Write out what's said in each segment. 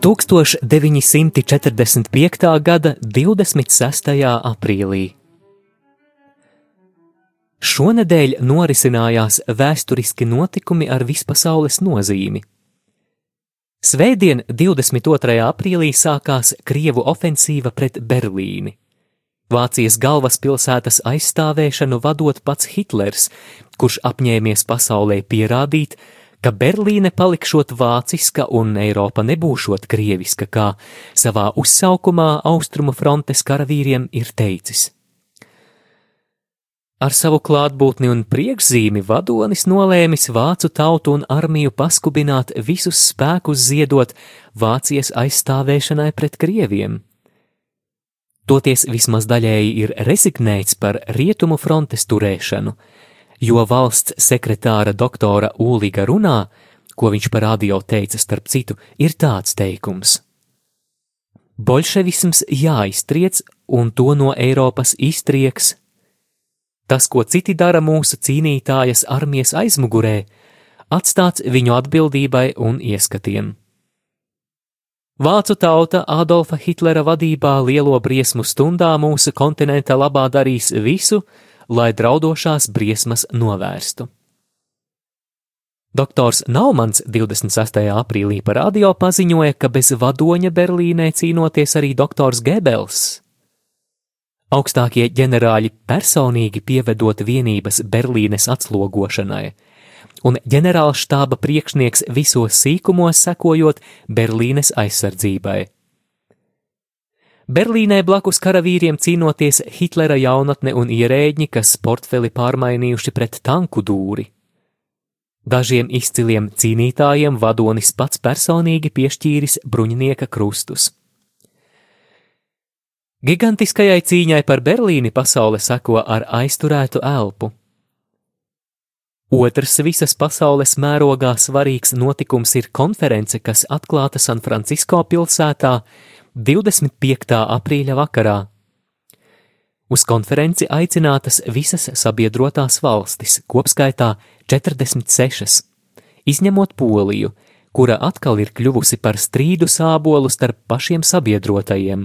Tūkstoš 945. gada 26. aprīlī. Šonadēļ norisinājās vēsturiski notikumi ar vispasaules nozīmi. Svētdien, 22. aprīlī, sākās Krievu ofensīva pret Berlīni. Vācijas galvaspilsētas aizstāvēšanu vadot pats Hitlers, kurš apņēmies pasaulē pierādīt, ka Berlīne palikšot vāciska un Eiropa nebūšot krieviska, kā savā uzsaukumā Austrumu frontes karavīriem ir teicis. Ar savu klātbūtni un priekšzīmi vadonis nolēmis vācu tautu un armiju paskubināt visus spēkus ziedot Vācijas aizstāvēšanai pret krieviem toties vismaz daļēji ir rezignēts par rietumu frontes turēšanu, jo valsts sekretāra doktora Ūliga runā, ko viņš par radio teica starp citu, ir tāds teikums. Bolševisms jāiztriec un to no Eiropas iztrieks. Tas, ko citi dara mūsu cīnītājas armijas aizmugurē, atstāts viņu atbildībai un ieskatiem. Vācu tauta Adolfa Hitlera vadībā lielo briesmu stundā mūsu kontinenta labā darīs visu, lai draudošās briesmas novērstu. Doktors Naumans 26. aprīlī par radio paziņoja, ka bez vadoņa Berlīnē cīnoties arī doktors Gebels. Augstākie ģenerāļi personīgi pievedot vienības Berlīnes atslogošanai, un ģenerālštāba priekšnieks visos sīkumos sekojot Berlīnes aizsardzībai. Berlīnē blakus karavīriem cīnoties Hitlera jaunatne un ierēģi, kas portfeli pārmainījuši pret tanku dūri. Dažiem izciliem cīnītājiem vadonis pats personīgi piešķīris bruņinieka krustus. Gigantiskajai cīņai par Berlīni pasaule seko ar aizturētu elpu. Otrs visas pasaules mērogā svarīgs notikums ir konference, kas atklāta San Francisco pilsētā 25. aprīļa vakarā. Uz konferenci aicinātas visas sabiedrotās valstis, kopskaitā 46, izņemot Poliju, kura atkal ir kļuvusi par strīdu sābolu starp pašiem sabiedrotajiem.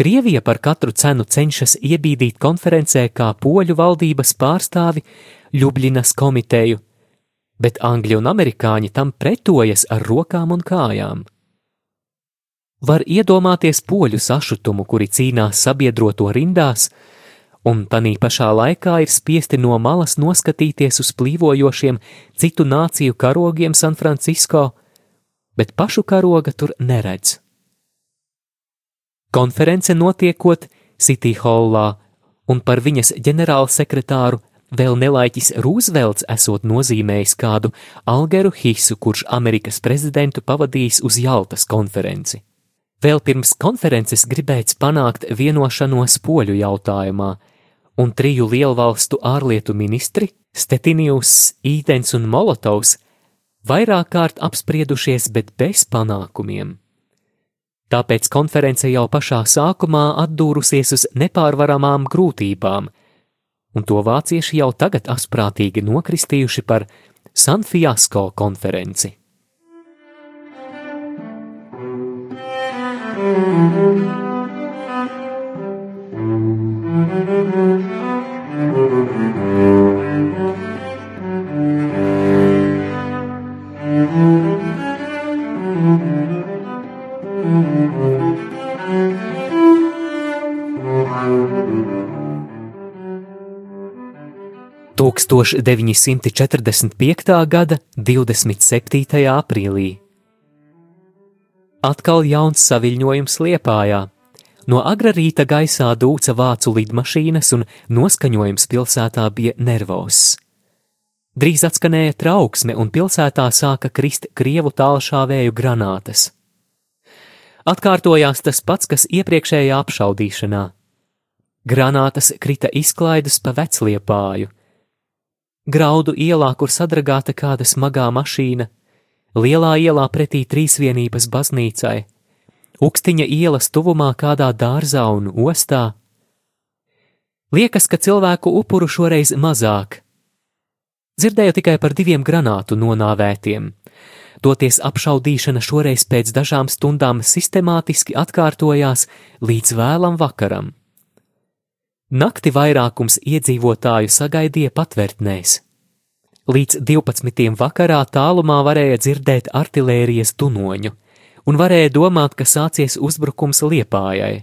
Krievija par katru cenu cenšas iebīdīt konferencē kā poļu valdības pārstāvi Ljubljinas komiteju, bet angļi un amerikāņi tam pretojas ar rokām un kājām. Var iedomāties poļu sašutumu, kuri cīnās sabiedroto rindās, un tanī pašā laikā ir spiesti no malas noskatīties uz plīvojošiem citu nāciju karogiem San Francisco, bet pašu karoga tur neredz. Konference notiekot City Hallā, un par viņas ģenerālsekretāru Vēl nelaiķis Rūzvelts esot nozīmējis kādu Algeru Hisu, kurš Amerikas prezidentu pavadījis uz Jaltas konferenci. Vēl pirms konferences gribēts panākt vienošanos poļu jautājumā, un triju lielvalstu ārlietu ministri Stetinijus, Ītens un Molotovs vairāk kārt apspriedušies, bet bez panākumiem. Tāpēc konference jau pašā sākumā atdūrusies uz nepārvaramām grūtībām – un to vācieši jau tagad asprātīgi nokristījuši par San Fiasko konferenci. 1945. gada 27. aprīlī Atkal jauns saviļņojums Liepājā. No agrā rīta gaisā dūca vācu lidmašīnas un noskaņojums pilsētā bija nervos. Drīz atskanēja trauksme un pilsētā sāka krist krievu tālšāvēju granātas. Atkārtojās tas pats, kas iepriekšējā apšaudīšanā – Granātas krita izklaidus pa vecliepāju, Graudu ielā, kur sadragāta kāda smagā mašīna, lielā ielā pretī trīsvienības baznīcai, Ukstiņa ielas tuvumā kādā dārzā un ostā. Liekas, ka cilvēku upuru šoreiz mazāk. Dzirdēju tikai par diviem granātu nonāvētiem. Toties apšaudīšana šoreiz pēc dažām stundām sistemātiski atkārtojās līdz vēlam vakaram. Nakti vairākums iedzīvotāju sagaidīja patvērtnēs. Līdz 12. vakarā tālumā varēja dzirdēt artilērijas tunoņu, un varēja domāt, ka sācies uzbrukums liepājai.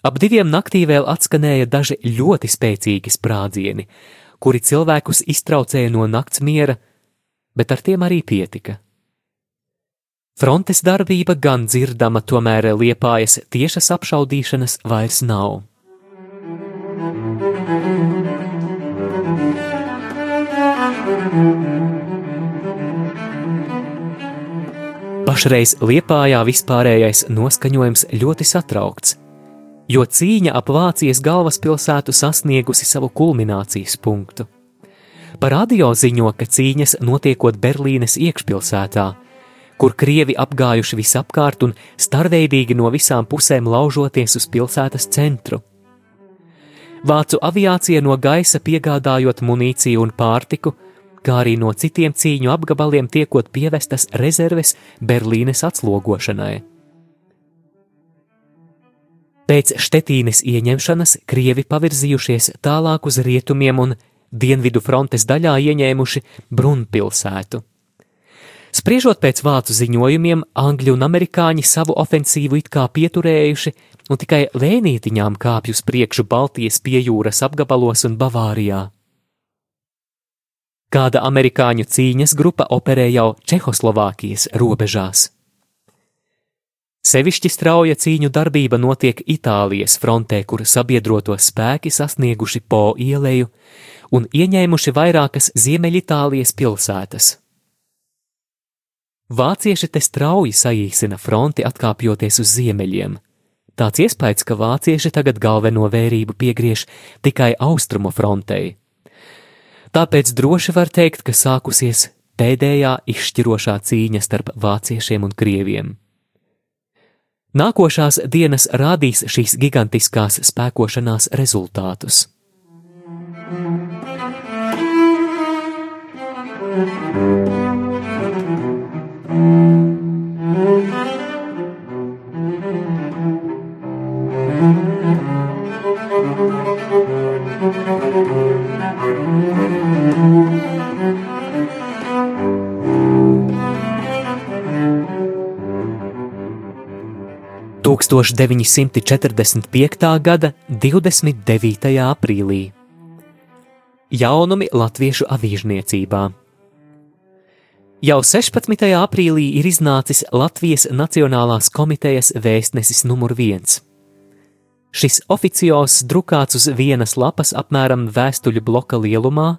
Ap diviem naktī vēl atskanēja daži ļoti spēcīgi sprādzieni, kuri cilvēkus iztraucēja no nakts miera, bet ar tiem arī pietika. Frontes darbība gan dzirdama, tomēr liepājas tiešas apšaudīšanas vairs nav. Pašreiz Liepājā vispārējais noskaņojums ļoti satraukts, jo cīņa ap Vācijas galvaspilsētu sasniegusi savu kulminācijas punktu. Par radio ziņo, ka cīņas notiekot Berlīnes iekšpilsētā, kur krievi apgājuši visapkārt un starveidīgi no visām pusēm laužoties uz pilsētas centru. Vācu aviācija no gaisa piegādājot munīciju un pārtiku, kā arī no citiem cīņu apgabaliem tiekot pievestas rezerves Berlīnes atslogošanai. Pēc Štetīnes ieņemšanas Krievi pavirzījušies tālāk uz rietumiem un dienvidu frontes daļā ieņēmuši Brunpilsētu. Spriežot pēc vācu ziņojumiem, angļi un amerikāņi savu ofensīvu it kā pieturējuši un tikai lēnītiņām kāpj uz priekšu Baltijas piejūras apgabalos un Bavārijā. Kāda amerikāņu cīņas grupa operē jau Čehoslovākijas robežās. Sevišķi strauja cīņu darbība notiek Itālijas frontē, kur sabiedroto spēki sasnieguši Po ieleju un ieņēmuši vairākas Ziemeļitālijas pilsētas. Vācieši te strauji saīsina fronti, atkāpjoties uz ziemeļiem. Tāds iespējas, ka vācieši tagad galveno vērību piegriež tikai austrumu frontei. Tāpēc droši var teikt, ka sākusies pēdējā izšķirošā cīņa starp vāciešiem un krieviem. Nākošās dienas rādīs šīs gigantiskās spēkošanās rezultātus. Thank you. 1945. gada 29. aprīlī. Jaunumi latviešu avīžniecībā. Jau 16. aprīlī ir iznācis Latvijas Nacionālās komitejas vēstnesis numur viens. Šis oficiāls drukāts uz vienas lapas apmēram vēstuļu bloka lielumā.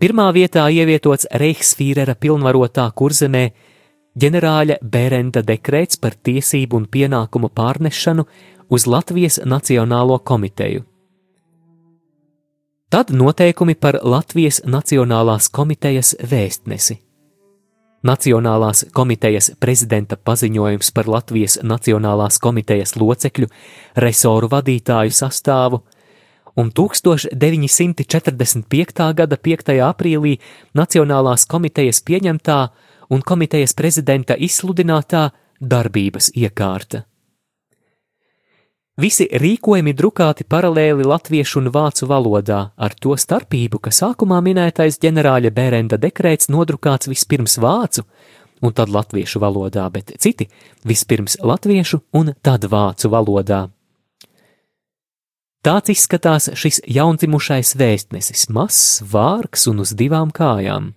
Pirmā vietā ievietots Reichsfīrera pilnvarotā kurzemē ģenerāļa Bērenda dekrēts par tiesību un pienākumu pārnešanu uz Latvijas Nacionālo komiteju. Tad noteikumi par Latvijas Nacionālās komitejas vēstnesi. Nacionālās komitejas prezidenta paziņojums par Latvijas Nacionālās komitejas locekļu, resoru vadītāju sastāvu, un 1945. gada 5. aprīlī Nacionālās komitejas pieņemtā un komitejas prezidenta izsludinātā darbības iekārta. Visi rīkojumi drukāti paralēli latviešu un vācu valodā, ar to starpību, ka sākumā minētais ģenerāļa Bērenda dekrēts nodrukāts vispirms vācu un tad latviešu valodā, bet citi vispirms latviešu un tad vācu valodā. Tāds izskatās šis jaundzimušais vēstnesis, mazs, vārgs un uz divām kājām.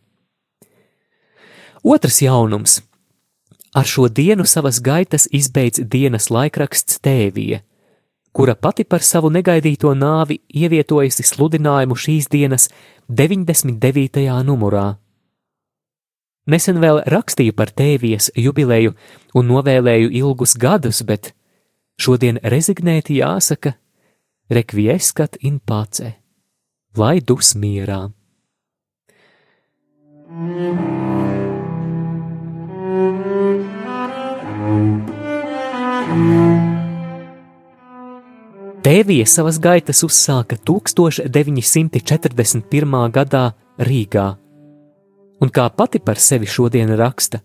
Otrs jaunums. Ar šo dienu savas gaitas izbeidz dienas laikraksts Tēvija, kura pati par savu negaidīto nāvi ievietojusi sludinājumu šīs dienas 99. numurā. Nesen vēl rakstīju par tēvijas jubileju un novēlēju ilgus gadus, bet šodien rezignēti jāsaka, rekvieskat in pace, lai dus mierā. Tēvija savas gaitas uzsāka 1941. gadā Rīgā un kā pati par sevi šodien raksta,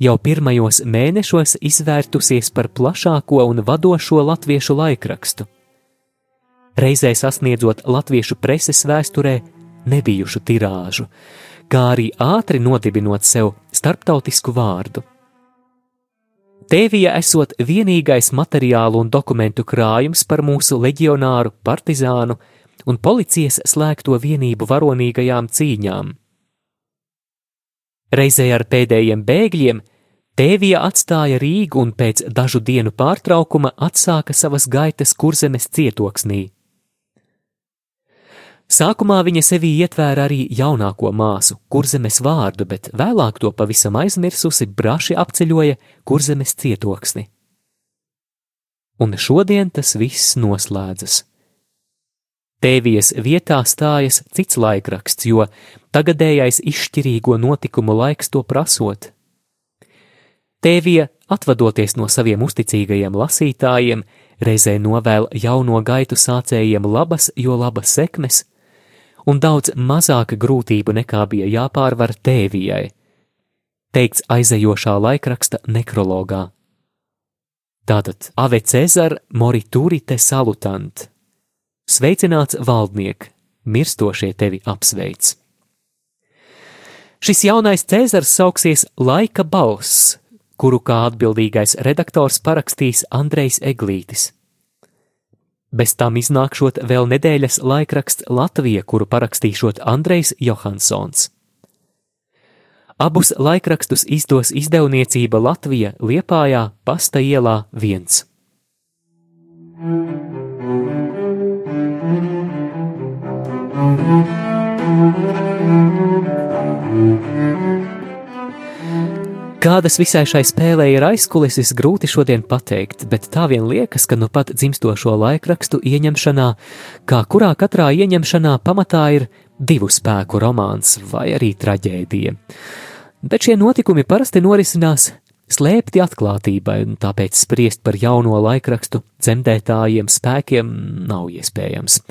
jau pirmajos mēnešos izvērtusies par plašāko un vadošo latviešu laikrakstu. Reizē sasniedzot latviešu preses vēsturē nebijušu tirāžu, kā arī ātri nodibinot sev starptautisku vārdu. Tēvija esot vienīgais materiālu un dokumentu krājums par mūsu leģionāru, partizānu un policijas slēgto vienību varonīgajām cīņām – Reizē ar pēdējiem bēgļiem Tēvija atstāja Rīgu un pēc dažu dienu pārtraukuma atsāka savas gaitas kurzemes cietoksnī. Sākumā viņa sevī ietvēra arī jaunāko māsu, kurzemes vārdu, bet vēlāk to pavisam aizmirsusi braši apceļoja kurzemes cietoksni. Un šodien tas viss noslēdzas. Tēvijas vietā stājas cits laikraksts, jo tagadējais izšķirīgo notikumu laiks to prasot. Tēvija, atvadoties no saviem uzticīgajiem lasītājiem, reizē novēl jauno gaitu sācējiem labas, jo labas sekmes, un daudz mazāka grūtība nekā bija jāpārvar tēvijai, teikts aizejošā laikraksta nekrologā. Tātad Ave Cezar moriturite salutant Sveicināts valdniek, mirstošie tevi apsveic. Šis jaunais Cēzars sauksies Laika balss, kuru kā atbildīgais redaktors parakstīs Andrejs Eglītis. Bez tam iznākšot vēl nedēļas laikraksts Latvija, kuru parakstīšot Andrejs Johansons. Abus laikrakstus izdos izdevniecība Latvija Liepājā, Pasta ielā viens. Kādas visai šai spēlē ir aizkulises, grūti šodien pateikt, bet tā vien liekas, ka nu pat dzimstošo laikrakstu ieņemšanā, kā kurā katrā ieņemšanā pamatā ir divu spēku romāns vai arī traģēdija. Bet šie notikumi parasti norisinās slēpti atklātībai, un tāpēc spriest par jauno laikrakstu dzemdētājiem spēkiem nav iespējams.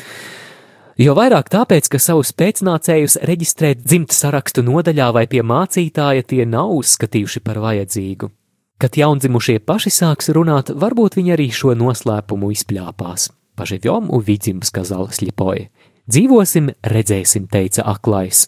Jo vairāk tāpēc, ka savus pēcnācējus reģistrēt dzimta sarakstu nodaļā vai pie mācītāja tie nav uzskatījuši par vajadzīgu. Kad jaundzimušie paši sāks runāt, varbūt viņi arī šo noslēpumu izpļāpās. Paživjom un vidzim skazal slipoja. Dzīvosim, redzēsim, teica aklais.